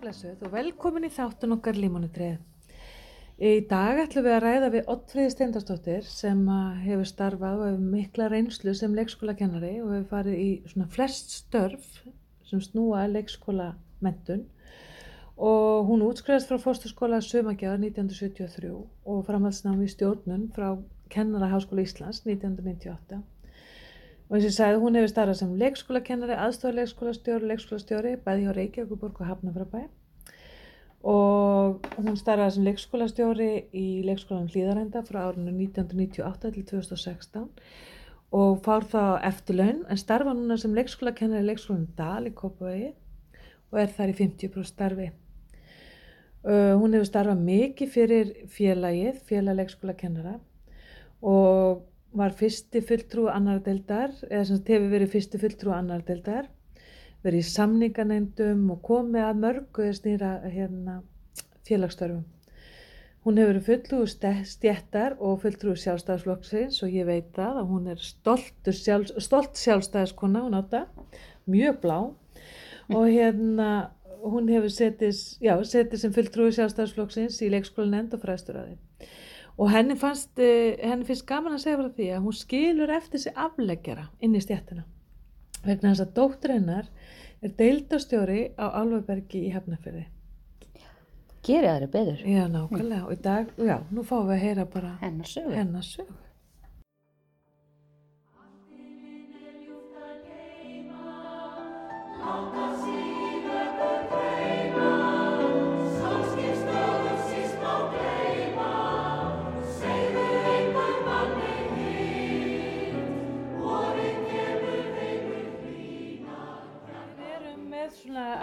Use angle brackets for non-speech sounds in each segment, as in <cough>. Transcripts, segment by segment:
blessuð. Og velkomin í þáttun okkar Límonutrið. Í dag ætlum við að ræða við Ottfríði Steindarsdóttir sem að hefur starfað og hefur mikla reynslu sem leikskólakennari og hefur farið í svona flest störf sem snúa leikskóla mentun og hún útskrifast frá fórsturskóla Sömagjáðar 1973 og framhaldsnámi í stjórnun frá Kennara Háskóla Íslands 1998 og eins og ég sagði hún hefur starfað sem leikskólakennari, aðstofleikskólastjóri, leikskólastjóri bæði hjá Reykjavíkuborg og Hafnafrabæ og hún starfaði sem leikskólastjóri í leikskólanum Hlýðarenda frá árinu 1998 til 2016 og fár þá eftirlaun en starfa núna sem leikskólakennari í leikskólanum Dal í Kópavegi og er þar í 50% starfi. Uh, hún hefur starfað mikið fyrir félagið, félag leikskólakennara og var fyrsti fulltrú annar deildar, eða sem hefur verið fyrsti fulltrú annar deildar, verið í samninganendum og komið að mörgu eða snýra hérna, félagsstörfum. Hún hefur verið fulltrú stjættar og fulltrú sjálfstæðisflokksins og ég veit það að hún er sjálf, stolt sjálfstæðiskona, hún átta, mjög blá. Og hérna hún hefur setið, já, setið sem fulltrú sjálfstæðisflokksins í leikskólanend og fræðsturraði og henni fannst, eh, henni finnst gaman að segja frá því að hún skilur eftir sig afleggjara inn í stjættina vegna þess að dóttur hennar er deildastjóri á Alvabergi í Hefnafjörði Gerið það eru beður Já, nákvæmlega, og í dag, já, nú fáum við að heyra bara hennar sögu. hennar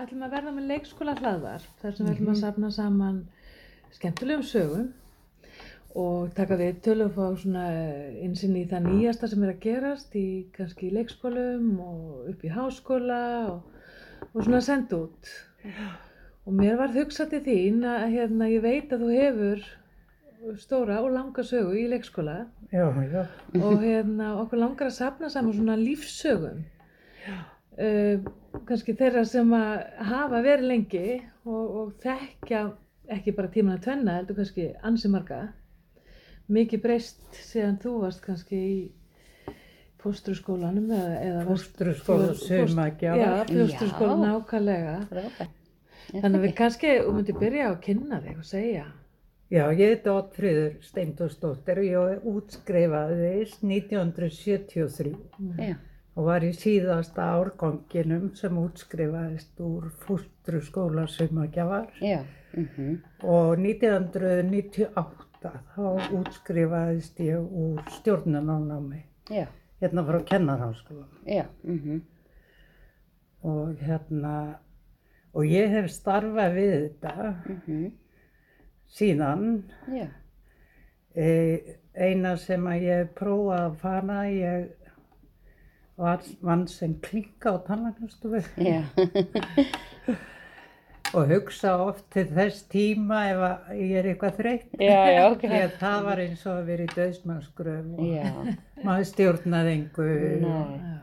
ætlum að verða með leikskóla hlaðvar þar sem við ætlum að safna saman skemmtilegum sögum og taka við tölum fá svona einsinn í það nýjasta sem er að gerast í kannski leikskólum og upp í háskóla og, og svona senda út. Og mér var hugsað til þín að hérna, ég veit að þú hefur stóra og langa sögu í leikskóla Já, já. og hérna, okkur langar að safna saman svona lífssögum uh, kannski þeirra sem að hafa verið lengi og, og þekkja ekki bara tíman að tvenna heldur kannski ansi marga mikið breyst síðan þú varst kannski í fóstruskólanum eða, eða varst- Fóstruskóla fóst- Sumargjáar. Já, fóstruskólan Já. nákvæmlega Frábært. þannig að við kannski, þú myndir byrja á að kynna þig og segja Já, ég heiti Oddfríður Steindórsdóttir og ég útskrifaðist 1973 Já, og var í síðasta árganginum sem útskrifaðist úr fóstruskóla Sumargjáar já, mhm, og 1998 þá útskrifaðist ég úr stjórnunánámi já, hérna frá Kennarháskólan já, mhm, og hérna og ég hef starfað við þetta mhm, síðan. Já, E, eina sem að ég prófaði að fara, ég var, vann sem klinka á tannlæknastofu <laughs> og hugsa oft til þess tíma ef ég er eitthvað þreytt. já, já, ok. <laughs> Því að það var eins og að vera í döðsmannsgröf og <laughs> maður stjórnaði nei,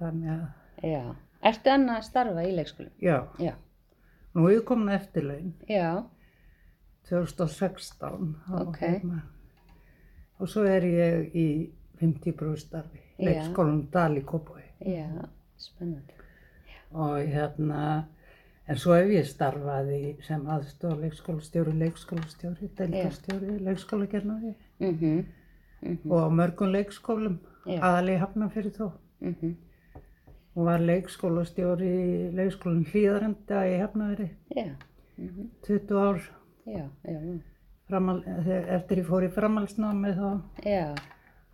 Þannig að, já. Ertu annað að starfa í leikskólu? já, Já, nú er ég komin já, 2016. þá Ok. hérna. Og svo er ég í 50 starfi, Já. Leikskólanum Dal í Kópói. já, spennandi. og hérna en svo hef ég starfaði sem aðstofa leikskólastjóri, leikskólastjóri, deildarstjóri, leikskólakernari Mhm, mhm, og á mörgum leikskólum, aðalegi hafna fyrir þó mhm, og var leikskólastjóri í leikskólinn Hlíðarenda í Hafnaveri já, mhm, 20 ár. Já, já, framal, þegar- eftir ég fór í framhaldsnámi þá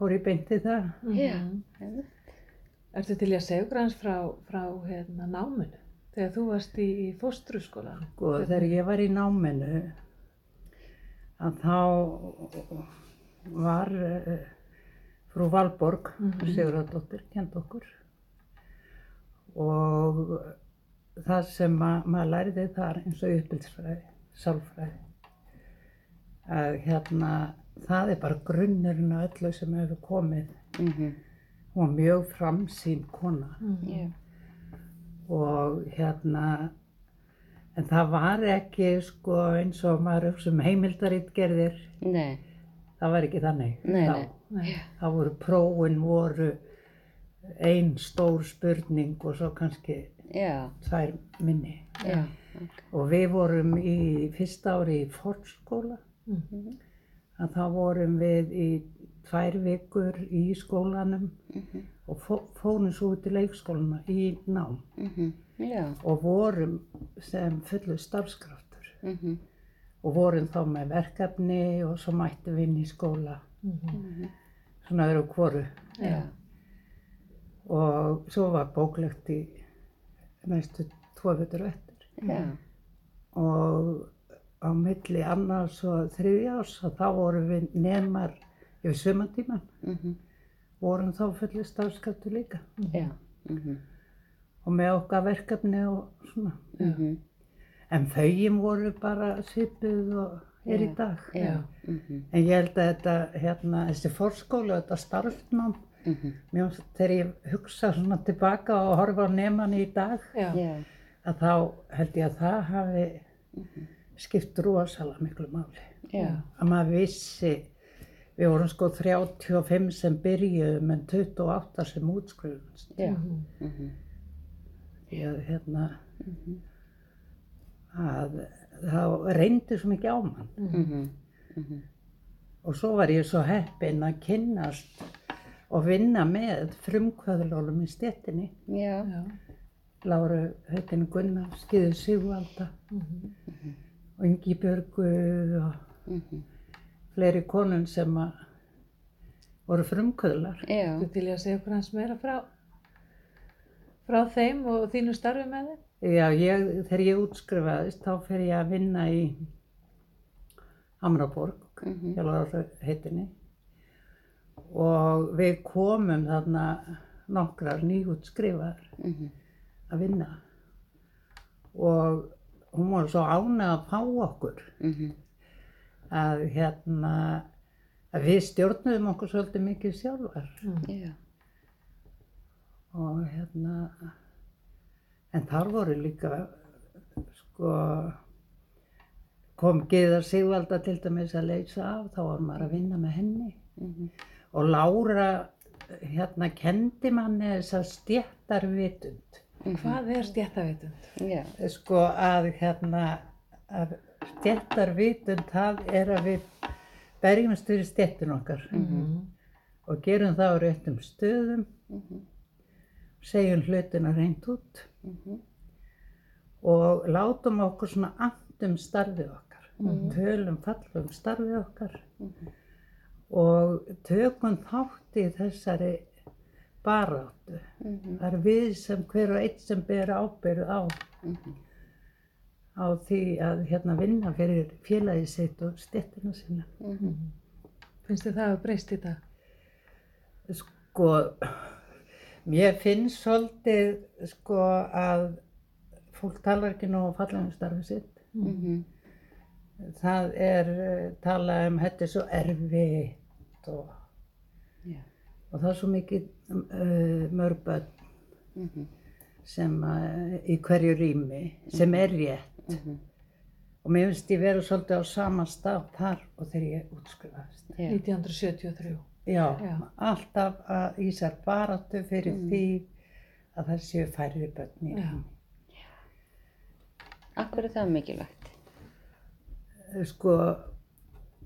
fór ég beint í það já, Mhm. Ertu til að segja hans frá, frá hérna, náminu þegar þú varst í, í fóstruskólan? og Sko, þegar ég var í náminu að þá var uh, frú Valborg, Mhm. Sigurðardóttir, kend okkur og það sem ma maður læriði þar eins og uppbyldsfræði, sálfræði, að hérna það er bara grunnurinn af öllu sem hefur komið. mhm, Hún var mjög framsýn kona já, og hérna, En það var ekki sko eins og maður sem heimildarítgerðir, Nei, það var ekki þannig. Nei, þá. nei. Nei. Það voru prófin voru ein stór spurning og svo kannski já, tvær minni. já, ok. Og við vorum í fyrsta ári í fornskóla, Mhm. Að þá vorum við í tvær vikur í skólanum Mhm, og fó- fórum svo út í leikskólana í nám. Mhm, já, og vorum sem fullu starfskraftur. Mhm, og vorum þá með verkefni og svo mættum við inn í skóla, Mhm. svona öðru hvoru. já, Og svo var bóklegt í næstu tvo vitur eftir. já, og á milli annars og þriðja árs og þá vorum við nemar yfir sumatíman, mhm, vorum þá fullir starfskaptu líka. Já, mhm, og með okkar verkefni og svona. mhm, En þauðin voru bara svipuð og er í dag. já, mhm, En ég held að þetta, hérna, þessi fórskóla, þetta starfnám, mhm, mér finnst þegar ég hugsa svona tilbaka og horfa á neman í dag, Já. já, að þá held ég að það hafi skipt rosalega miklu máli. já, að maður vissi, við vorum sko 35 sem byrjuðum en 28 sem útskrifumst. já, Mhm. mhm, Því að hérna, að þá reyndi svo mikið á mann. mhm, mhm, Og svo var ég svo heppinn að kynnast og vinna með frumkvöðlólum í stéttinni. já, Já. Láru heitin Gunnar, Skiður Sigvalda Mhm. Og Ingi Björgu og mhm, fleiri konun sem að voru frumkvöðlar. Þú til ég að segja okkur hans meira frá, frá þeim og þínu starfi með þeim? Já, ég, þegar ég útskrifaðist þá fer ég að vinna í Hamraborg, mhm, hjá Láru heitinni og við komum þarna nokkrar nýjútskrifaðar mhm, að vinna. Og hún var svo ánægð að fá okkur. Mhm, að hérna að við stjórnuðum okkur svolítið mikið sjálfar. Já, og hérna en þar voru líka sko kom Gyðar Sigvalda til dæmis að leysa af þá var maður að vinna með henni. Mhm, og Lára hérna kendi manni þessa stjættarvitund Hvað er stjættavitund? já, sko að hérna að stjættarvitund það er að við berjumst fyrir stjættin okkar. Mhm. og gerum það á réttum stöðum. Mhm, segjum hlutina reynd út. Mhm, og látum okkur svona andum starfið okkar. Mhm. tölum fallum starfið okkar. Og tökum þátt í þessari baráttu. Mhm, það er við sem hver og eitt sem ber ábyrð á. Mhm, á því að hérna vinna fyrir félagið sitt og stettina sína. Mhm, Finnst þið það að breyst í dag? sko mér finnst svolítið sko að fólk talar ekki nóg fallega um starfið sitt. Mhm, það er uh, talað um þetta er svo erfitt og, og það er svo mikið uh, mörgböld mhm, sem uh, í hverju rými sem er rétt. Mhm, og mér finnst ég vera svolítið á sama stað þar og þegar ég útskrifaðist já, 1973. já, Já. alltaf að í sér baráttu fyrir því að það séu færri börn í rými. Akkur er það mikilvægt, sko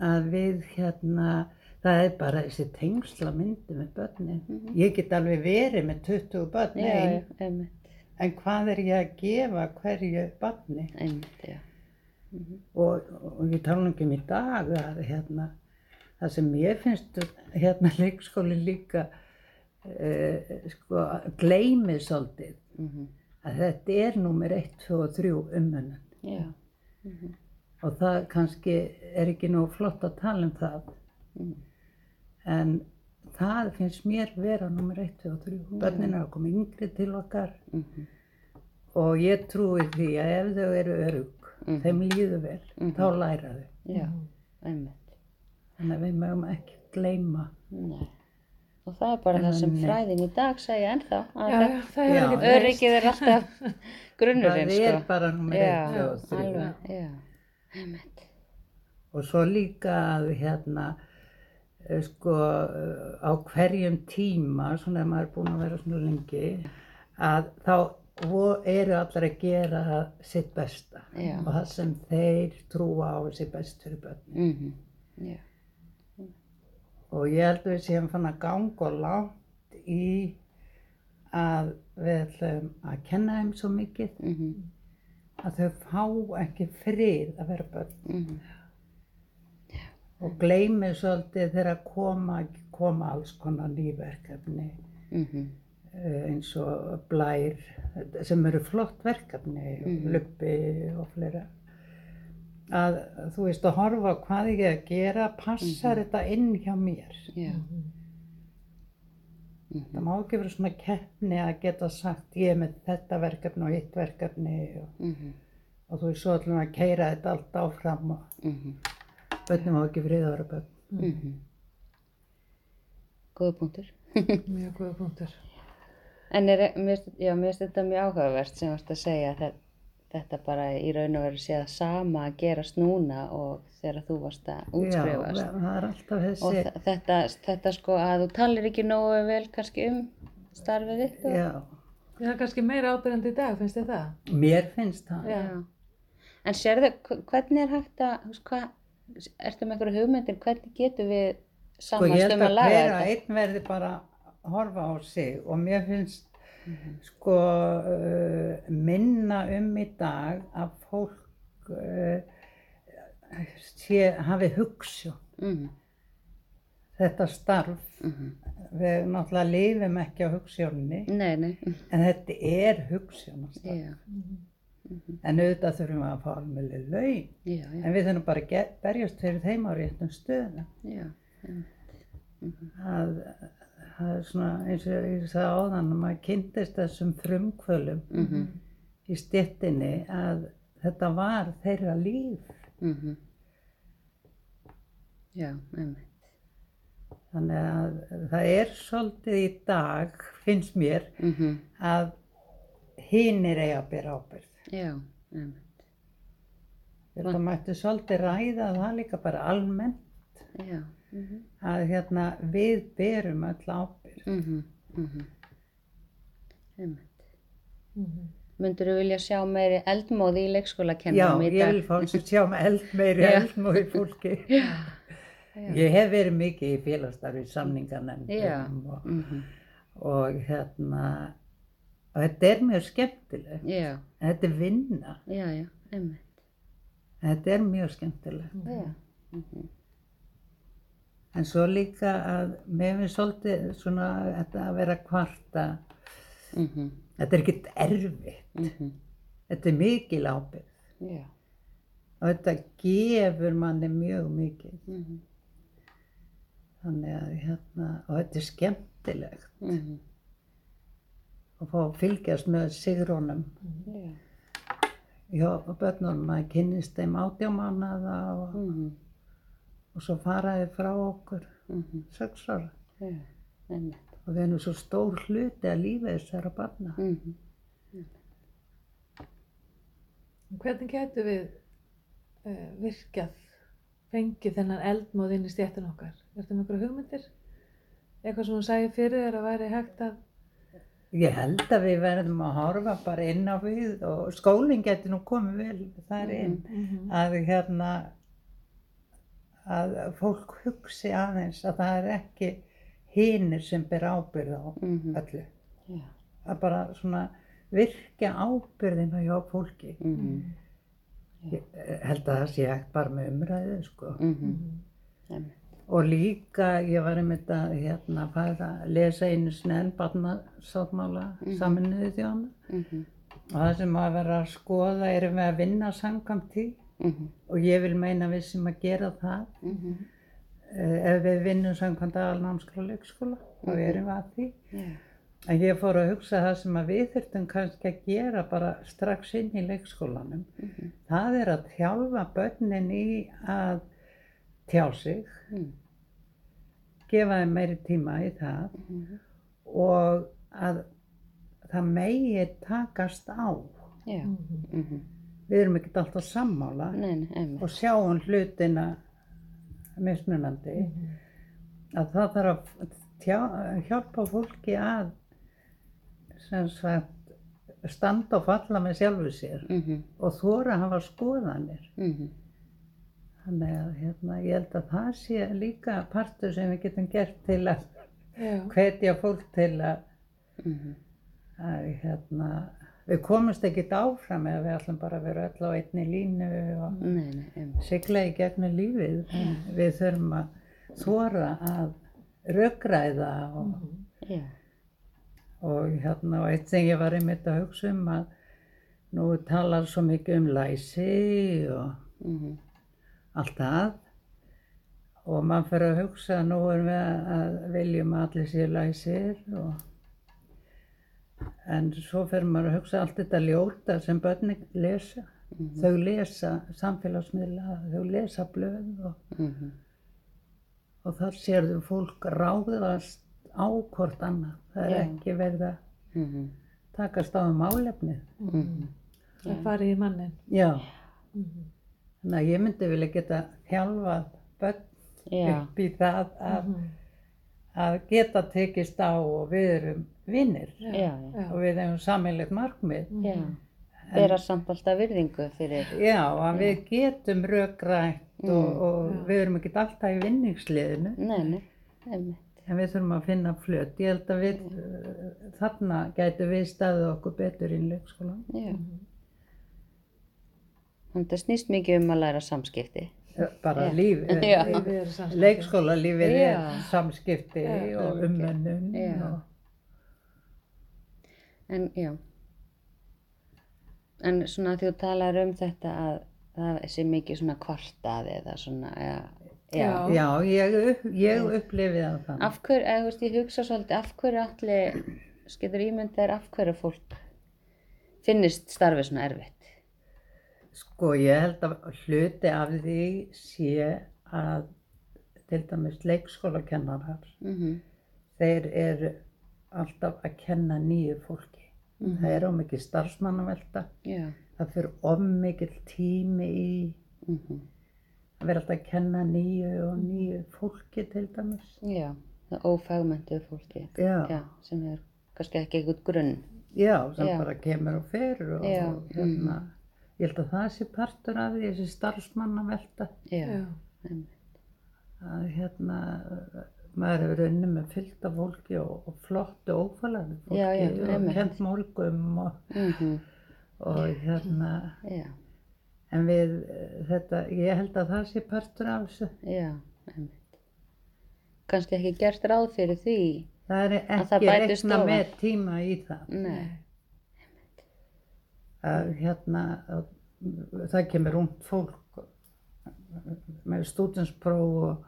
að við hérna það er bara þessi tengsla myndi með börnin. Ég get alveg verið með 20 börn já, ein, já, einmitt, en hvað er ég að gefa hverju barni? Einmitt, já, og, og ég tala nú ekki um í dag að hérna það sem ég finnst hérna <laughs> leikskóli líka uh, sko gleymið svolítið. Mhm, að þetta er númer 1, 2 og 3 umönnun. Já, og það kannski er ekki nú flott að tala um það. Mhm, en það finnst mér vera nummer 1, 2 og 3 börnin er að koma yngri til okkar mhm, og ég trúi því að ef þau eru örug Mhm. þeim líður vel, þá læra þau já, einmitt, þannig að við mögum ekki gleyma nei, Og það er bara það sem fræðin í dag segja ennþá. Öryggið er alltaf <laughs> grunnurinn, það sko. er bara nummer Já, eitt og þrjú. alveg, já. Einmitt. Og svo líka að hérna, sko, eh, á hverjum tíma, svona ef maður er búinn að vera svona lengi, að þá eru allir að gera sitt besta. Já. Og það sem þeir trúa á er sitt best fyrir börn. Mhm, Já. Og ég held að við séum fann að ganga og langt í að við ætlum að kenna þeim svo mikið Mhm, að þau fá ekki frið að vera börn. mhm, og gleymi svolítið þegar koma, koma alls konar nýverkefni mhm, eh, eins og blær sem eru flott verkefni, Mhm. luppi og fleira. Að þú veist að horfa hvað ég er að gera passar þetta inn hjá mér. Já. það má ekki vera svona keppni að geta sagt ég er með þetta verkefni og hitt verkefni. Og, Mhm, og þú veist svo ætlum að keira þetta allt áfram og börnum má ekki frið að vera börn mhm. Góða punktur. <laughs> Mjög góða punktur. En er, mér, finnst- já, mér finnst þetta mjög áhugavert sem varst að segja að þe- þetta bara í raun og veru sé það sama að gerast núna og þegar þú varst að útskrifast. Já, það er alltaf og þessi þe- þetta, þetta sko að þú talir ekki nógu vel kannski um starfið þitt og, já, Það er kannski meira ábyrjandi í dag, finnst þið það? mér finnst það Já. en sérðu hv- hvernig er hægt að þú veist, hvað, ertu með einhverju hugmyndir hvernig getum við Sko ég held um að að laga þetta? að einn verði bara að horfa á sig og mér finnst Mhm. sko uh, minna um í dag að fólk uh, sé, hafi hugsjón Mhm, þetta starf. mhm. Við náttúrulega lifum ekki á nei en þetta er hugsjónastarf. já, En auðvitað þurfum við að fá alveg laun. já, já, En við þurfum bara að berjast fyrir þeim á réttum stöðum. já, að það er svona eins og ég sagði áðan að maður kynntist þessum frumkvölum mhm, í stéttinni að þetta var þeirra líf. Mhm. Já, einmitt. Þannig að það er svolítið í dag finnst mér mhm, að hinir eiga að bera ábyrgð já, einmitt þetta mættu svolítið ræða það líka bara almennt já, mhm, að hérna við berum öll ábyrgð mhm, mhm einmitt Mhm. Myndur þú vilja sjá meiri eldmóði í Já, leikskólakennarum í ég dag? vil fá að sjá eld meiri Já. eldmóði fólki <laughs> Já. Ég hef verið mikið í félagsstarfi samningarnefndum Já. og, Mhm. og hérna og þetta er mjög skemmtilegt Já, þetta er vinna já, já, þetta er mjög skemmtilegt Já. Mhm. en svo líka að mér finnst svolítið svona þetta að vera kvarta Mhm. þetta er ekkert erfitt Mhm. þetta er mikil ábyrgð Já. og þetta gefur manni mjög mikið Mhm. þannig að hérna og þetta er skemmtilegt Mhm. Að fá að fylgjast með sigrónum Já. hjá börnunum að kynnist þeim átjámannaða og, Mhm. og svo faraði frá okkur Mhm. sex ára. Einmitt. og við erum svo stór hluti að lífi þessara barna. Mhm. Hvernig getur við uh, virkjað, fengið þennan eldmóð inn í stjættin okkar? Er þetta með einhverja hugmyndir? Eitthvað sem hún sagði fyrir þér að væri hægt að... Ég held að við verðum að horfa bara inn á við og skólinn getur nú komið vel þar inn Mhm. að hérna að fólk hugsi aðeins að það er ekki hinir sem ber ábyrð á Mhm. öllu. Já. Að bara svona virkja ábyrðina hjá fólki. Mhm. Ég held að það sé hægt bara með umræðu sko. Mhm. Og líka ég var einmitt að hérna fara að lesa einu snenn barnasáttmála mm saminuði þjóna Mhm. og það sem að vera að skoða erum við að vinna samkvæmt því Mhm. og ég vil meina við sem að gera það Mhm. eh, ef við vinnum samkvæmt aðalnámskóla leikskóla þá erum við að því Já. en ég fór að hugsa það sem að við þurftum kannski að gera bara strax inn í leikskólanum Mhm. það er að þjálfa börnin í að tjá sig Mhm. gefa þeim meiri tíma í það Mhm. og að það megi takast á. Já. Mhm. Mhm. Við erum ekkert alltaf sammála Nei, nei, einmitt. og sjáum hlutina mismunandi. Mhm. Að það þarf að tjá, hjálpa fólki að sem sagt, standa og falla með sjálfu sér Mhm. og þóra að hafa skoðanir. Þannig að hérna, ég held að það sé líka partur sem við getum gert til að hvetja fólk til að, Mhm. að hérna, við komumst ekkert áfram eða við ætlum bara að vera öll á einni línu og Nei, nei, sigla í gegnum lífið. En við þurfum að þóra að röggræða og, Já. og hérna, og eitt sem ég var einmitt að hugsa um að nú talar svo mikið um læsi og Mhm. Allt það og maður fyrir að hugsa að nú erum við að viljum að allir séu læsir og en svo fyrir maður að hugsa allt þetta ljóta sem börni lesa þau lesa samfélagsmiðla þau lesa blöð og, Mhm. og þar sérðu fólk ráðast á hvort annað það er Já. ekki verið að Mhm. takast á um málefnið Mhm. Það fari í mannin. já, Mhm. Þannig að ég myndi vilja geta þjálfað börn Já. upp í það að Mhm. að geta tekist á og við erum vinnir Já, já. Já. og við hefum sammeilegt markmið. Já. Bera samt alltaf virðingu fyrir. Já, að við getum rökrætt og, Mm. og Já. við erum ekki alltaf í vinningsliðinu Nei, nei, einmitt. en við þurfum að finna flöt. Ég held að við, uh, þarna gætu við staðið okkur betur í leikskólan. Það snýst mikið um að læra samskipti. Bara Já. líf, Já. Lífið er samskipti. leikskólalífið er samskipti og Já. og En já. En svona því þú talar um þetta að það sé mikið svona kvartað eða svona, ja, já. Já. Já, ég, upp, ég upplifi það þannig. Af hverju, eða þú veist, ég hugsa svolítið, af hverju allir, skilur ímyndið er af hverju fólk finnist starfið svona erfitt. Sko ég held að hluti af því sé að til dæmis leikskólakennarar, Mm þeir eru alltaf að kenna nýju fólki. Það er ómikið starfsmannavelta, Já. það fyrir ómikið tími í Mm að vera alltaf að kenna nýju og nýju fólki til dæmis. Já, það ófagmöntuð fólki. Já, sem er kannski ekki eitthvað grunn. já sem Já. bara kemur og fer og, og hérna, ég held að það sé partur af því, þessi starfsmannavelta. Já. Já. einmitt. að hérna maður hefur unni með fylgta fólki og, og flottu ófælaði fólki Já, já, og einmitt. kent málgum og, Mhm, og hérna Já, en við þetta, ég held að það sé partur af þessu já, einmitt. Kannski ekki gert ráð fyrir því. það er Að það ekki bætist reikna ofan. með tíma í það Nei. Að hérna að, það kemur ungt fólk með stúdenspróf og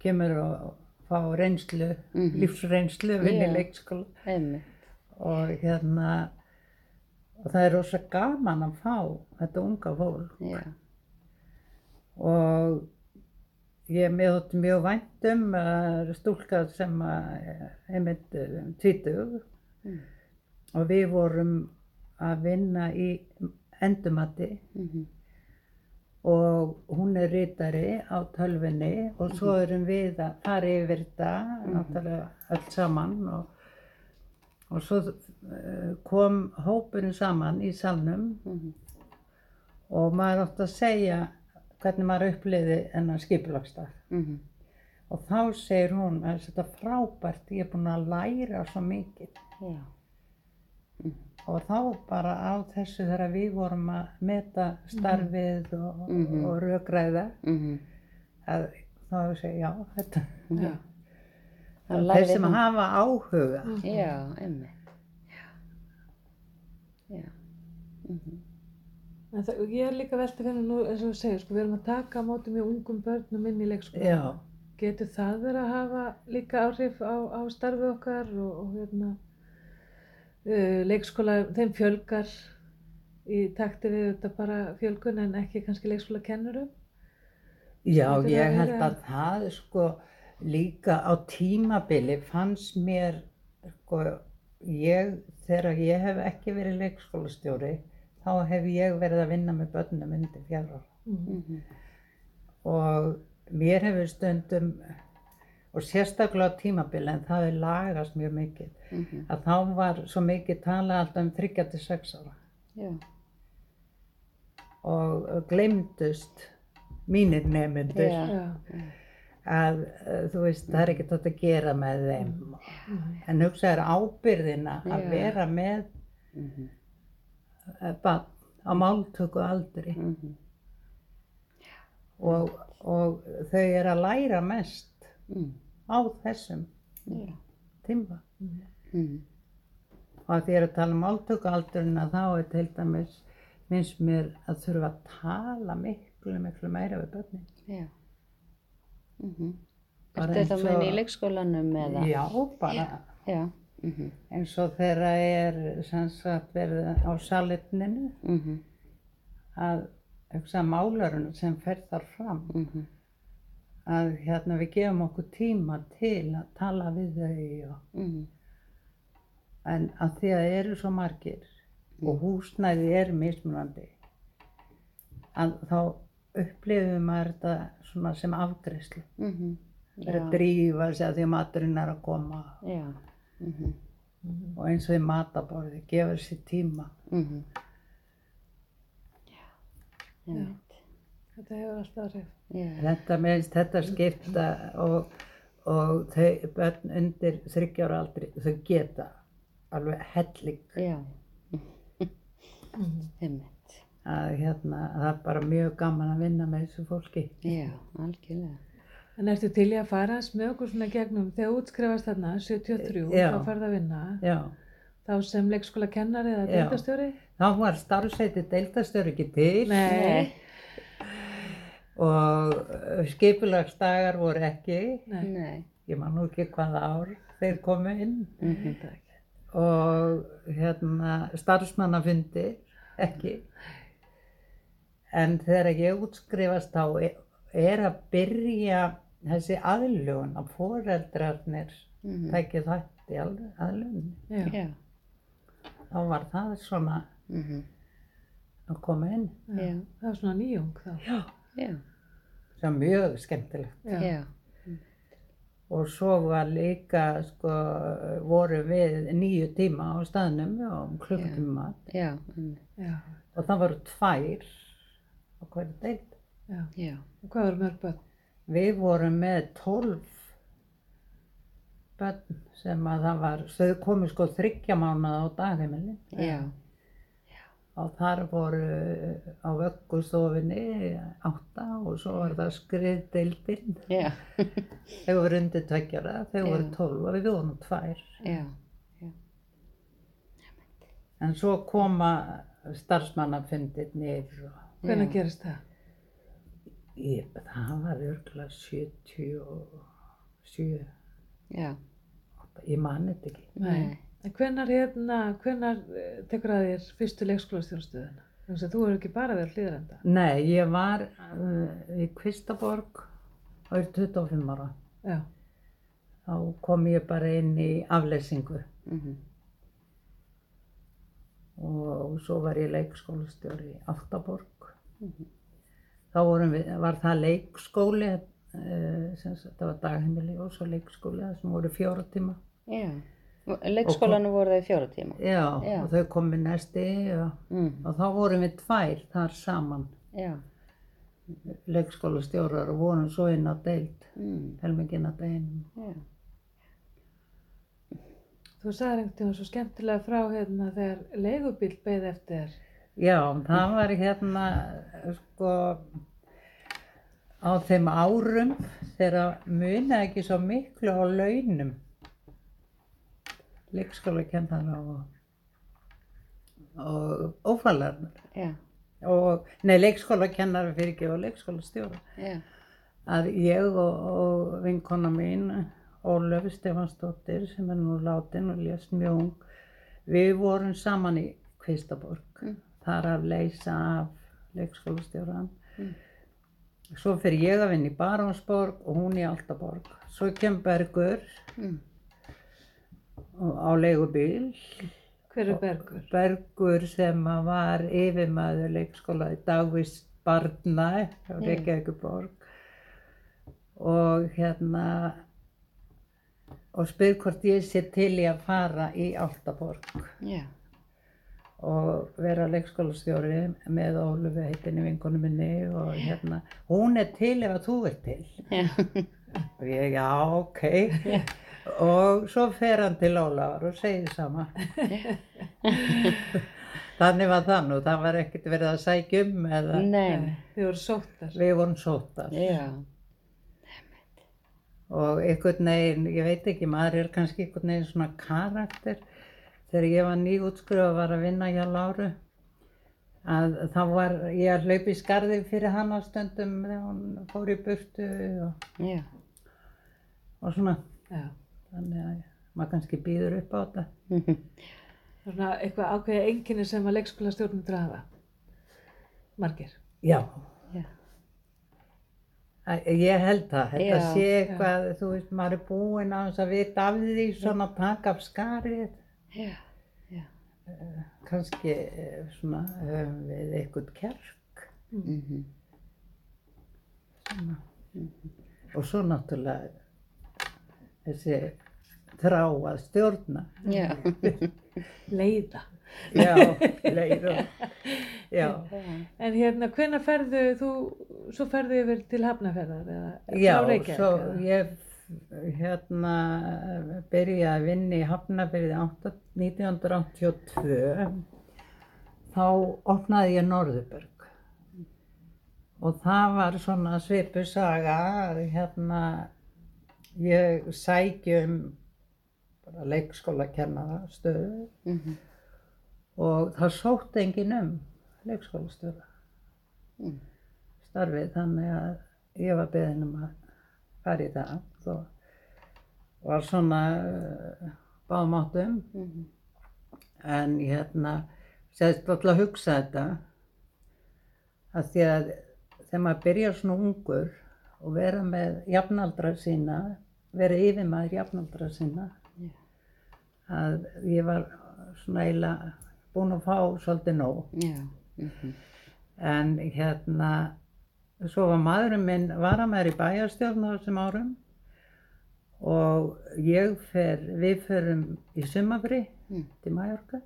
kemur og fá reynslu, Mhm. lífsreynslu vinni Já. leikskóla Einmitt. og hérna og það er rosa gaman að fá þetta unga fólk Já. og ég með þótti mjög vænt um að stúlka sem að einmitt eh, tvítug Mm. og við vorum að vinna í endumati Mhm. og hún er rítari á tölvinni og svo Mhm. erum við að fara yfir þetta náttúrulega öll saman og, og svo eh, kom hópurinn saman í salnum Mhm. og maður átti að segja hvernig maður uppliði enn skipulagsdag Mhm. og þá segir hún að þetta er frábært, ég er búin að læra svo mikið Já. og þá bara á þessu þegar við vorum að meta starfið og, Mhm. og rökræða Mhm. að þá segir já, þetta Já. Það þeir lærði sem hún- hafa áhuga Já, einmitt. Já. Já. Mhm. En það, ég er líka veltið fyrir nú, eins og þú segir, sko, við erum að taka á móti mjög ungum börnum inn í leikskóla. já, Getur það verið að hafa líka áhrif á, á starfið okkar og, og hérna, leikskóla, þeim fjölgar í takti við þetta bara fjölgun en ekki kannski leikskóla kennurum? já ég held að það sko líka á tímabili fannst mér, sko, ég, þegar ég hef ekki verið leikskólastjóri, þá hef ég verið að vinna með börnum undir fjara ára. Mhm. Og mér hefur stundum, og sérstaklega tímabili, en það er lagast mjög mikið, Mhm. að þá var svo mikið talað alltaf um 3-6 ára Já. og glemdust mínir nefnundur Já. Já. að uh, þú veist, það er ekkert hægt að gera með þeim en hugsaður ábyrðina að vera með Mhm. uh, barn á máltöku aldri Mhm. og, og þau eru að læra mest Mm. á þessum Já. tíma Mhm. og að því er að tala um máltökualdurina þá er til dæmis minnst mér að þurfa að tala miklu, miklu meira við börnin Já. Mhm. Bara Ertu eins þetta meina í leikskólanum eða? Já, bara Já. Mhm. eins og þegar er sem sagt verið á salerninu Mhm. að hugsa málarinn sem fer þar fram Mhm. Að hérna við gefum okkur tíma til að tala við þau og, Mhm. en að því að það eru svo margir og húsnæði er mismunandi að þá upplifum maður þetta svona sem afgreyslu Mhm. verið Já. að drífa sig að því að maturinn er að koma Já. Mhm. og eins og í mataborði, gefa sér tíma Mhm. Já. Einmitt. Þetta hefur alltaf áhrif. Já. Þetta meðist þetta skipta og, og þau börn undir þryggjára aldri þau geta alveg helling Já. Einmitt. að hérna það er bara mjög gaman að vinna með þessu fólki. Já, algjörlega. En ertu til í að fara með okkur svona gegnum, þegar þú útskrifast þarna, 73, Já. þá farið að vinna, Já, þá sem leikskóla kennari eða Já. deildastjóri? þá var starfsveiti deildastöru ekki til Nei. Og skipulagsdagar voru ekki, Nei. Nei. ég man nú ekki hvaða ár þeir komu inn Mhm. Þetta ekki. og hérna starfsmannafundi ekki en þegar ég útskrifast þá e- er að byrja þessi aðlugun að foreldrarnir Mhm. tækja þátt í aðlugun Já. Já. þá var það svona Mhm. að koma inn Já. Það var svona nýjung þá. Já. Sem var mjög skemmtilegt Já. Já. og svo var líka sko voru við nýju tíma á staðnum og klukkutíma einmitt. Já. og það voru tvær á hverju. Já. Og hvað voru mörg börn? Við vorum með 12 börn sem að það var, þau komu sko þryggja mánuða á dagheimili Já. Og þar voru á vöggustofinni átta og svo var það skriðdeildin. Já. <laughs> Þau voru undir tveggjara, þau voru Já. 12 og við vorum tvær. Já. En svo koma starfsmannafundirnir og Hvernig gerist það? ég, það var örgulega 77, Já. ég mani þetta ekki. Nei. En hvenar hérna, hvenar tekur að þér fyrstu leikskólastjónastöðuna? Þú hefur ekki bara verið hlýðrenda. Nei, ég var uh, í Kvistaborg og er 25 ára. Já. Þá kom ég bara inn í afleysingu Mhm. og svo var ég leikskólastjóri í Altaborg. Þá vorum við, var það leikskóli, uh, sem sagt, það var dagheimili og svo leikskóli, það sem voru fjóra tíma. Já. Leikskólanum voru það í fjóra tíma. Já, Já. og þau kom með næsti og, Mm. og þá vorum við tvær þar saman, Já. leikskólastjórar og vorum svo inn á deild, Mm. helminginn á deginum. Já. Þú sagði einhvern tíma svo skemmtilega frá hérna þegar leigubíl beið eftir þér. Já, það var hérna, sko, á þeim árum þegar munaði ekki svo miklu á launum, leikskólakennara og, og ófælarnar, Já. og, nei, leikskólakennara fyrir ekki og leikskólastjóra, Já. að ég og, og vinkona mín, Ólöf Stefansdóttir, sem er nú látin og lést mjög ung, við vorum saman í Kvistaborg, Mm. þar að leysa af leikskólastjóran. Mm. svo fyrir ég að vinna í Barónsborg og hún í Altaborg. Svo kem Bergur Mm. Á leigubíl. Hver er Bergur? Bergur sem var yfirmaður leikskóla í dagvist barna á Reykjavíkuborg og hérna og spyr hvort ég sé til í að fara í Altaborg Já. og vera leikskólastjóri með Ólufi heitinni vinkonu minni og hérna hún er til ef að þú er til Já. og ég já ok og svo fer hann til Ólafar og segir sama <laughs> þannig var það nú það var ekkert verið að sækja um eða Nei. Þið voru sóttar. við vorum sóttar Já. og einhvern veginn, ég veit ekki, maður er kannski einhvern veginn svona karakter þegar ég var nýjútskrifa og var að vinna hjá Láru að þá var ég að hlaupa í skarði fyrir hann á stundum þegar hún fór í burtu og, Já. og svona Já. Þannig að maður kannski býður upp á þetta Mhm. Það er svona eitthvað ákveðið enginni sem að leikskóla stjórnum drafa. Margir. Já, Já. Ég held það, þetta Já, sé eitthvað, þú veist, maður er búinn á þess að vita af því svona taka af skarið, Já. Já. kannski eh, svona höfum við eitthvað kjark Mhm. og svo náttúrulega þessi þrá að stjórna. Já. <laughs> Leiða. Já, <laughs> leiður. Já, En hérna, hvenær ferðu þú, svo ferðu yfir til Hafnarferðar eða já, frá Reykjavík? svo eða? ég hérna byrjaði að vinna í Hafnarfirði 1982 þá opnaði ég Norðurberg og það var svona svipu saga hérna ég sæki um leikskólakennara stöðu Mhm. og það sótti enginn um leikskólastjóra Mm. starfið þannig að ég var beðin um að fara í það og var svona uh, báðum áttum Mhm. en hérna segðist alltaf að hugsa þetta að því að þegar maður byrjar svona ungur og vera með jafnaldra sína vera yfirmaður jafnaldra sína Já. að ég var svona eiginlega búin að fá svolítið nóg Já. Mhm. en hérna svo var maðurinn minn varamæður í bæjarstjórn á þessum árum og ég fer, við förum í sumafri Mm. til Mallorca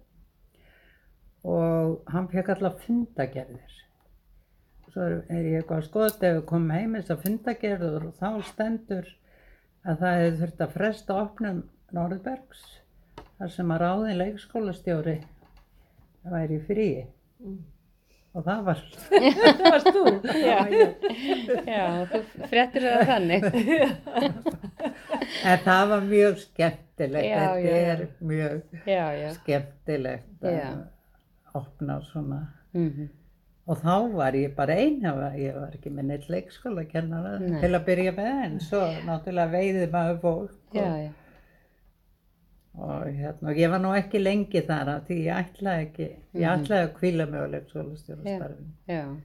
og hann fekk alla fundagerðir svo er, ég eitthvað að skoða ef við komum heim þess að fundagerður og þá stendur að það hefði þurft að fresta opnum Norðbergs þar sem að ráðin leikskólastjóri væri fríi Mm. og það var <laughs> Það varst þú. Já. Já, þú fréttir það þannig. En það var mjög skemmtilegt, Já, þetta já, er mjög skemmtilegt að opna svona. Mhm. Og þá var ég bara ein, ég var- ég var ekki með neitt leikskólakennara Nei. til að byrja með, en svo náttúrulega veiði maður fólk. Já, Og, já. og, hérna, og ég var nú ekki lengi þar af því ég ætlaði ekki, ég Mhm. ætlaði að kvíla mig á leikskólastjórastarfinu Já,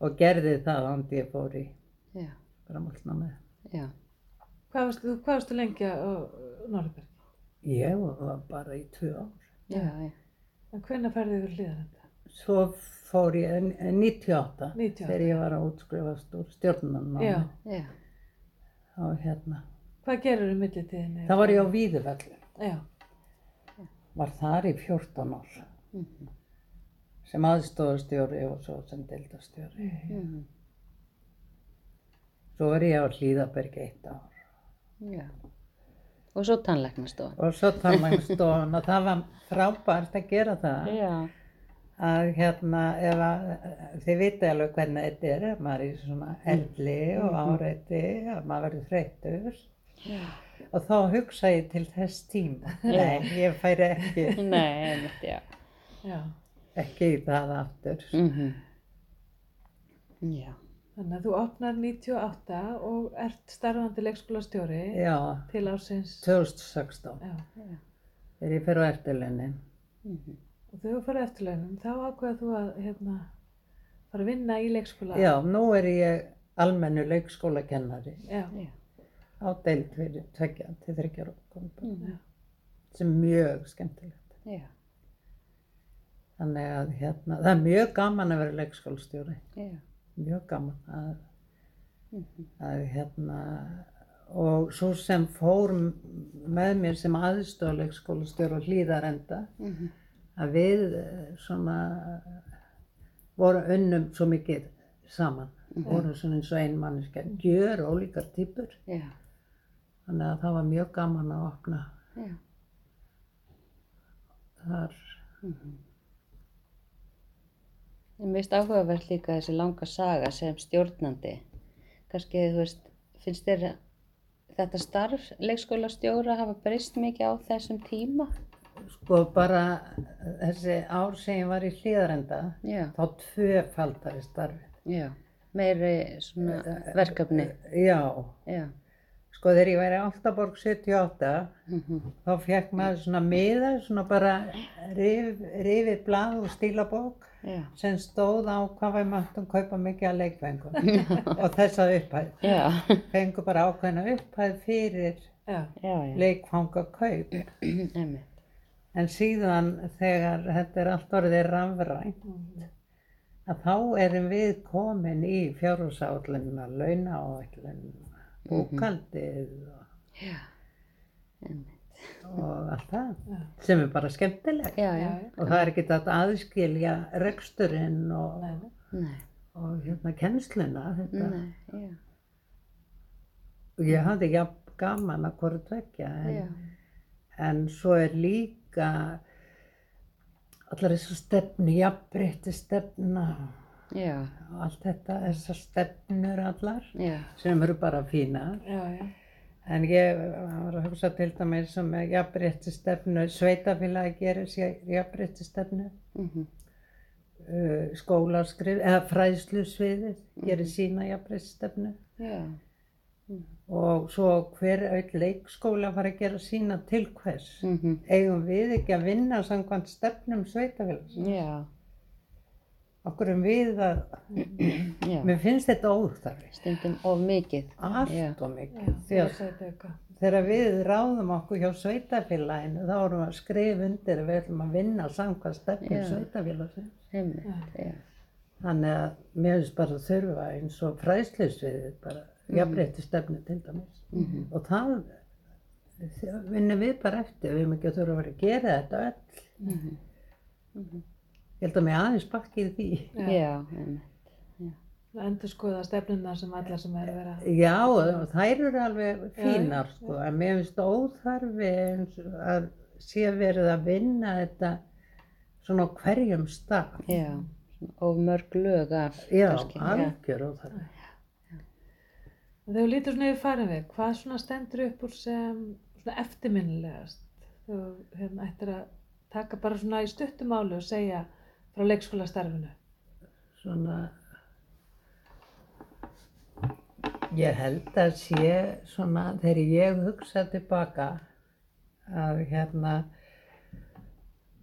og gerði það andi ég fór í já, framhaldsnámið. já. Hvað varstu, hvað varstu lengi á Norðberg? Ég var bara í tvö ár. Já, já. En hvenær ferðu yfir hliðan þetta? Svo fór ég en- 98 98. þegar ég var að útskrifast úr. Já, og hérna. Hvað gerur í millitíðinni? Það var ég á Víðuvelli, var þar í 14 ár Mhm. sem aðstofastjóri og svo sem deildastjóri. Mhm. Svo var ég á Hlíðaberg eitt ár já. Og svo tannlæknastofan. og svo tannlægstofan og það var frábært að gera það Já, að hérna ef að þið viti alveg hvernig þetta er ef maður er svona elli og áreiti að maður verður þreyttur já. og þá hugsa ég til þess tíma <laughs> nei, ég færi ekki <laughs> Nei, einmitt, já. Já. ekki í það aftur Mhm. Já, Mm. Þannig að þú opnar 98 og ert starfandi leikskólastjóri já, til ásins. 2016 Já. þegar ég fer á eftirlaunin Mhm. Og þegar þú farið eftirlaunum, þá ákveða þú að hérna, fara að vinna í leikskóla. já, nú er ég almennu leikskólakennari Já, Já. á deild fyrir tveggja til þryggja rókum Mm. sem er mjög skemmtilegt. Já. Þannig að hérna, það er mjög gaman að vera leikskólastjóri, Já. mjög gaman að, Mhm. að hérna, og svo sem fór með mér sem aðstofa leikskólastjóri og hlýðarenda, Mhm. Að við eh, svona vorum unnum svo mikið saman, vorum svona eins og ein manneska, gjör ólíkar típur, Já. þannig að það var mjög gaman að opna Já. þar. En mér finnst áhugavert líka þessi langa saga sem stjórnandi. Kannski, þú veist, finnst þér þetta starf leikskólastjóra hafa breyst mikið á þessum tíma? Sko bara þessi ár sem ég var í hlýðarenda, þá tvöfaldari starfið. já. Meiri svona verkefni. Já, Já. sko þegar ég væri í Áltaborg 78, Mhm. þá fekk maður svona miða, svona bara rif, rifið blað og stílabók Já. sem stóð á hvað við máttum kaupa mikið að leikfengum og þessa upphæð. Já. Fengu bara ákveðna upphæð fyrir já. leikfangakaup. En síðan þegar þetta er allt orðið rafrænt, að þá erum við komin í fjárhúsállunina, launaáallunina, bókaldið og, Já. Einmitt. og allt það, Já. sem er bara skemmtilegt. Já. Og það er ekki þetta aðskilja reksturinn og, Nei, og hérna kennsluna. Þetta. nei, já. Og ég hafði jafn gaman að hvort vekja, Já. en, en svo er líka allar þessar stefnu, jafnbreytti stefna Já, og allt þetta, þessar stefnur allar já. sem eru bara fínar. Já, já, En ég var að hugsa til dæmis sem með jafnbreytti stefnu, sveitafélagi gerir sér jafnbreytti stefnu, Mhm. uh, skólaskrif, eða fræðslusviðið gerir sína jafnbreytti stefnu Já. og svo hver auð leikskóla fara að gera sína til hvers. Mhm. Eigum við ekki að vinna samkvæmt stefnum sveitafélags? Já. Okkur um við að, Já. mér finnst þetta óþarfi, Stundum of mikið. allt Já. og mikið. þegar við ráðum okkur hjá sveitafélaginu þá erum við að skrifa undir að við ætlum að vinna samkvæmt stefnum sveitafélagsins. Einmitt, já. Þannig að mér finnst bara að þurfa eins og fræðslusviðið bara. Jafnbreytti stefnu til dæmis. Og það það vinnum við bara eftir, við erum ekki að þurfa að vera að gera þetta öll. Ég held að mig aðeins bakki í því. Já. Já, einmitt. Endur skoða stefnuna sem allar sem er að vera. Já, og þær eru alveg fínar sko, en mér finnst óþarfi eins og að sé verið að vinna þetta svona á hverjum stað. Já. Svona Of mörg lög af. Já, algjör óþarfi. Þegar þú lítur svona yfir farin við, hvað svona stendur upp úr sem svona eftirminnilegast? Þú hérna, ættir að taka bara svona í stuttumálu og segja frá leikskólastarfinu. Svona, ég held að sé svona, þegar ég hugsa tilbaka að hérna,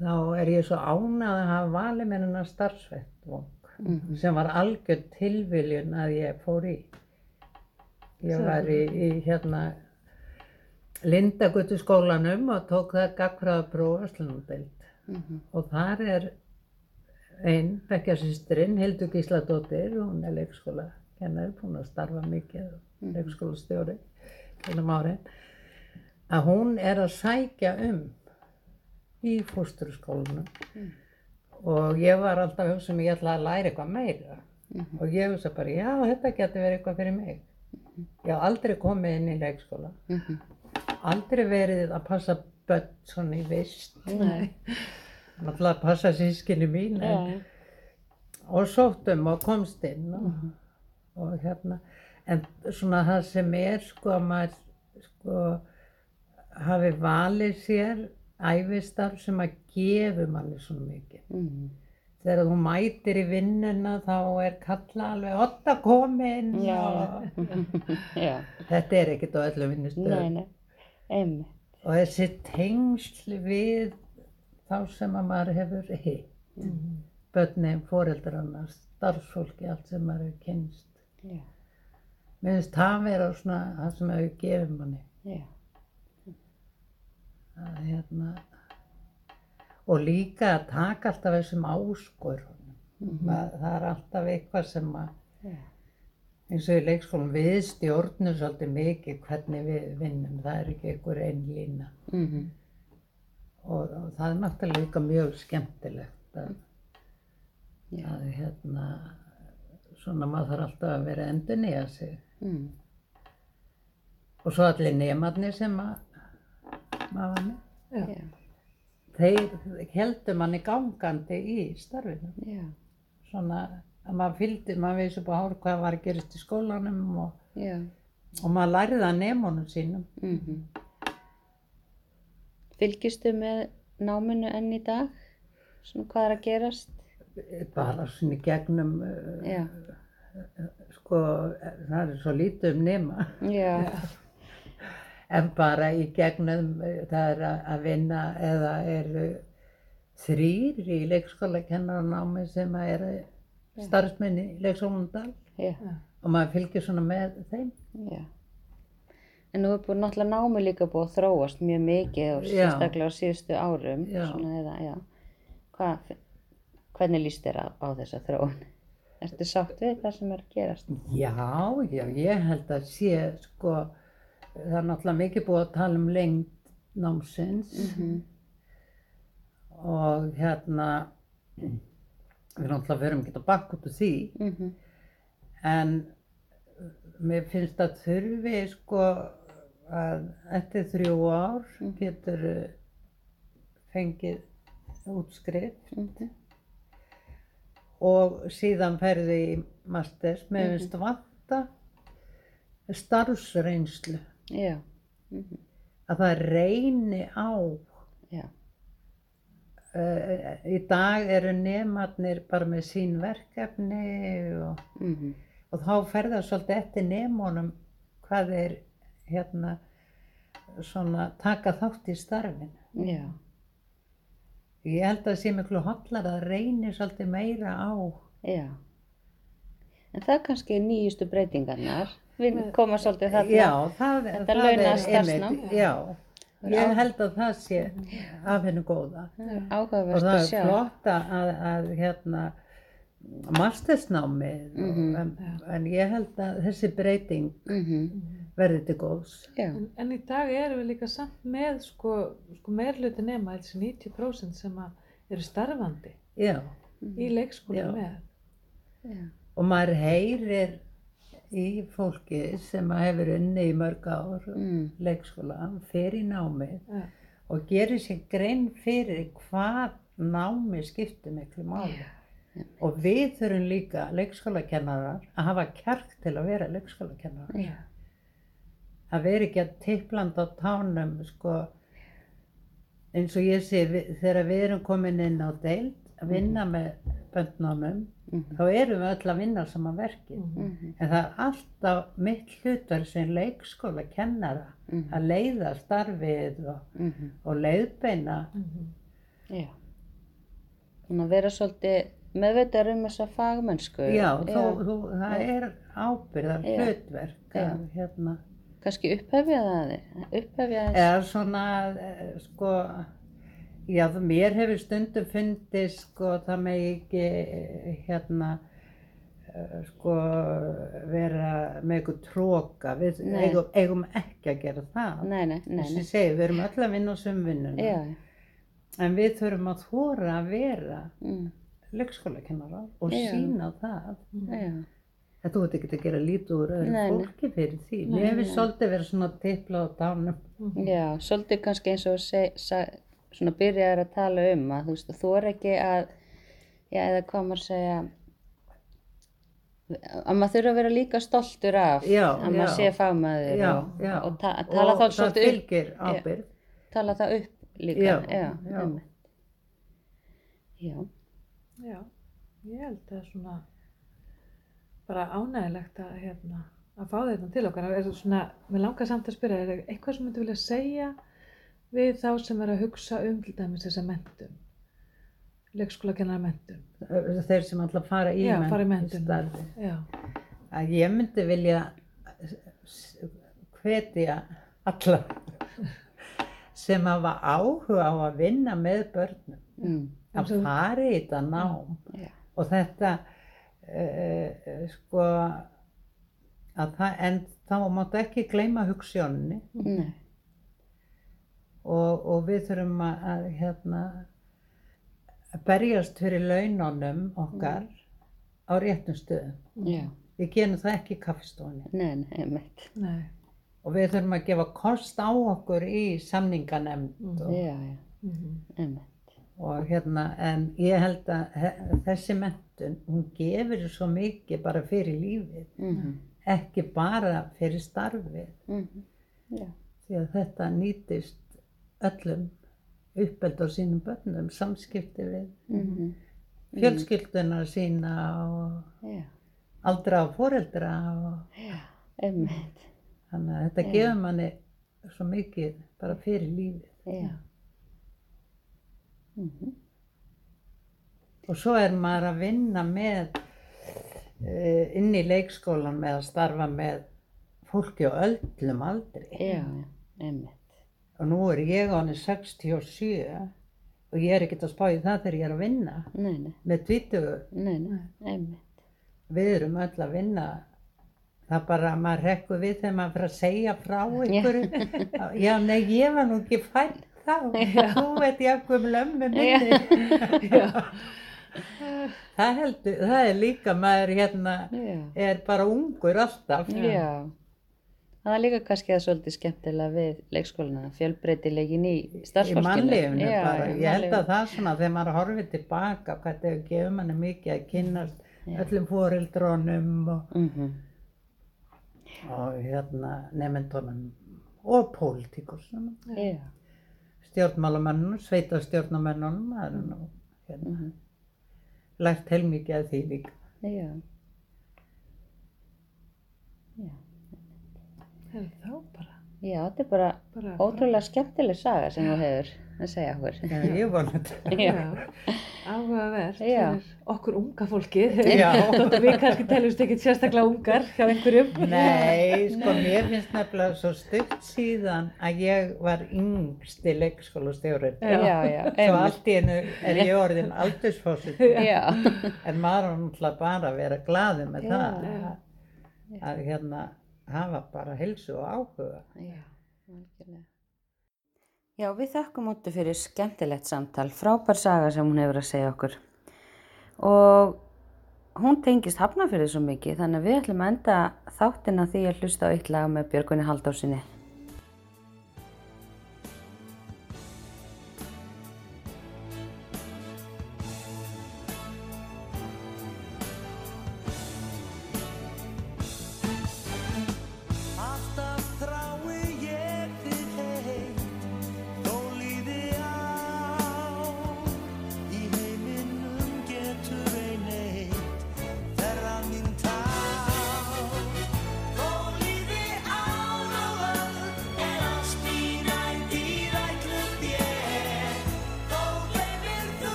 þá er ég svo ánað að hafa valið mér hennar starfsvettvang sem var algjör tilviljun að ég fór í. Ég var í, í hérna Lindagötu skólanum og tók það gagfræða prófaslunumdeild Mhm. og þar er einn bekkjarsýstirinn, Hildur Gísladóttir, hún er leikskóla kennari, búin að starfa mikið, leikskólastjóri, hérna árin, að hún er að sækja um í fósturskólanum. Og ég var alltaf um ég ætla að læra eitthvað meira. Og ég hugsa bara, já, þetta getur verið eitthvað fyrir mig. Ég haf aldrei komið inn í leikskóla, Mhm. aldrei verið að passa börn svona í vist, <laughs> náttúrulega að passa sískinni mín, en, og sóttum og komst inn og, og hérna, en svona það sem er sko að maður sko hafi valið sér æfistarf sem að gefu manni svona mikið. Mhm. Þegar þú mætir í vinnuna þá er kalla alveg otta komin Já. og <laughs> þetta er ekkert á öllum vinnustöðum. Nei, nei. Einmitt. Og þessi tengsl við þá sem að maður hefur hitt, börnin, foreldrarna, starfsfólki, allt sem maður hefur kynst. Já. Mér finnst það vera svona það sem hefur gefið manni. Já. Að, hérna, og líka að taka alltaf þessum áskorunum. Það, það er alltaf eitthvað sem að, Já. eins og í leikskólum, við stjórnum svolítið mikið hvernig við vinnum. Það er ekki einhver einn lína. Mhm. Og, og það er náttúrulega líka mjög skemmtilegt að, Já. að hérna, svona maður þarf alltaf að vera endur nýja sig. Mm. Og svo allir nemarnir sem að maður var með. Þeir heldur manni gangandi í starfinu. Já. Svona að maður fylgdi, maður veist upp á hár hvað var að gerast í skólanum og, og maður lærði að nemunum sínum. Mm Fylgistu með náminu enn í dag? Svona hvað er að gerast? Bara svona gegnum, uh, sko, það er svo lítið um nema. <laughs> En bara í gegnum, uh, það er að vinna eða eru þrýr í leikskólakennaránámi sem að eru starfsmenni í leikskólandal Já. og maður fylgir svona með þeim. Já. En nú búin náttúrulega námi líka búið að þróast mjög mikið og sérstaklega á síðustu árum. Eða, já. Hvað, hvernig líst þér á, á þessa þróun? Ertu sátt við það sem er að gerast? Já, já, ég held að sé, sko, það er náttúrulega mikið búið að tala um lengd námsins. Og hérna, við náttúrulega verum ekki að bakka út úr því, Mm en mér finnst að þurfi, sko, að eftir þrjú ár getur fengið útskrift. Og síðan ferði í masters, mér finnst vanta starfsreynslu, Já. að það reyni á. Já. Uh, í dag eru nemarnir bara með sín verkefni og, Mm og þá fer það svolítið eftir nemunum hvað þeir hérna svona taka þátt í starfinu. Já. Ég held að það sé miklu hotlar að reyni svolítið meira á. Já. En það er kannski nýjustu breytingarnar. Við koma svolítið þarna. Já, það, Þetta er einmitt, já. Ég held að það sé af hennu góða. Og Áhugavert það að er flott að, að, að hérna, mastersnámið, Mhm. en, en ég held að þessi breyting Mm verði til góðs. Já. En, en í dag erum við líka samt með sko, sko meirluti nema þessi 90% sem að eru starfandi Já, í leikskóla Já. með. Já. og maður heyrir í fólki sem hefur unni í mörg ár Mm. leikskóla, fer í námið Ja. og gerir sér grein fyrir hvað námi skiptir miklu máli. Og við þurfum líka leikskólakennarar að hafa kjark til að vera leikskólakennarar. Að vera ekki að tipplanda á tánum, sko, eins og ég sé, þegar við erum komin inn á deild að vinna með böndnámum, Mhm. þá erum við öll að vinna saman verkið. Mhm. En það er alltaf mitt hlutverk sem leikskólakennara Mhm. að leiða starfið og, Mhm. og leiðbeina. Mhm. Já. Þannig að vera svolítið meðvitað um þessa fagmennsku. Já, þó, þú, það er ábyrðar Já. hlutverk Já. að hérna, Kannski upphefja það, upphefja þess. eða svona, eh, sko, já, það- mér hefur stundum fundist, sko, það með ekki, eh, hérna, eh, sko, vera með eitthvað tróka, við eigum, eigum ekki að gera það. Nei, nei, nei, Þess að segi, við erum öll að vinna á sömvinnuna, Já, en við þurfum að þóra að vera mm, leikskólakennara og Já. sína það. já, En þú ert ekki að gera lítið úr öðru Nei, fólki fyrir því. Nei, Mér hefur svolítið verið svona tipla á dánum. já, svolítið kannski eins og seg, sa, svona byrjaðar að tala um að þú veist, þú er ekki að, já, eða hvað maður segja, að maður þurfa að vera líka stoltur af Já, að maður sé fagmaður Já, og, já. og ta tala þá það svolítið upp, fylgir ábyrgð. tala það upp líka, Já, já, já. einmitt. já, Já, ég held að svona bara ánægilegt að hérna að fá þetta til okkar. Er svona, mér langar samt að spyrja, er eitthvað sem myndi vilja segja við þá sem er að hugsa um til dæmis þessa mentum, leikskólakennar mentum? Þeir sem alltaf fara í Já. Já, Að ég myndi vilja hvetja alla <laughs> sem hafa áhuga á að vinna með börnum mm, að fara í þetta nám. Já, og þetta uh, sko að það, en þá máttu ekki gleyma hugssjóninni nei, og, og við þurfum að, að hérna berjast fyrir laununum okkar á réttum stöðum. já, Við gerum það ekki í kaffistofunni. Nei, nei, einmitt, Nei. og við þurfum að gefa kost á okkur í samninganemnd og, já, já, Mhm. einmitt, og hérna en ég held að he- þessi mentun hún gefur svo mikið bara fyrir lífið, mhm, ekki bara fyrir starfið. Mhm, já, því að þetta nýtist öllum uppeld á sínum börnum, samskipti við mhm, fjölskylduna sína og já, aldra og foreldra og einmitt, þannig að þetta gefur manni svo mikið bara fyrir lífið. já, mhm, Og svo er maður að vinna með uh, inn í leikskólan með að starfa með fólki á öllum aldri. já, einmitt, Og nú er ég á henni 67 og ég er ekkert að spá í það þegar ég er að vinna nei, nei, með tvítugu. nei, nei, einmitt, Við erum öll að vinna. Það er bara að maður rekkur við þegar maður fyrir að segja frá einhverju. <laughs> Já, nei, ég var nú ekki fætt þá. Þú veit ég af hverjum lömmu minni. Já. Það heldur, það er líka maður hérna, já, er bara ungur alltaf. já, það er líka kannski það svolítið skemmtilega við leikskólana, fjölbreytilegin í Í starfsfólkinu, mannlífinu já, bara. já, Ég held mannlífinu. að það svona þegar maður horfir tilbaka, hvað þetta hefur gefið manni mikið að kynnast öllum foreldrónum og, Mhm, og hérna nefndunum og pólitíkursum. já, stjórnmálamönnum, sveita stjórnamönnum, það er nú hérna, mhm, lært heilmikið af því líka. já, já, Hefur þá bara. já, þetta er bara bara ótrúlega skemmtileg saga sem þú hefur að segja okkur. Já, ég þetta. Já, Áhugavert okkur unga fólkið. <laughs> Já. Þótt að við kannski teljumst ekkert sérstaklega ungar hjá einhverjum. Nei, <laughs> sko, mér finnst nefnilega svo stutt síðan að ég var yngsti leikskólastjórinn. já, já, Svo allt í hennu er ég orðin aldursfósitt. já, En maður var náttúrulega bara að vera glaði með Já, það. já. Að hérna hafa bara heilsu og áhuga. já, algjörlega. Já, við þakkum áttu fyrir skemmtilegt samtal, frábær saga sem hún hefur að segja okkur. Og hún tengist hafnafyrir svo mikið, þannig að við ætlum að enda þáttina því að hlusta á eitt lag með Björgunni Halldórsinni.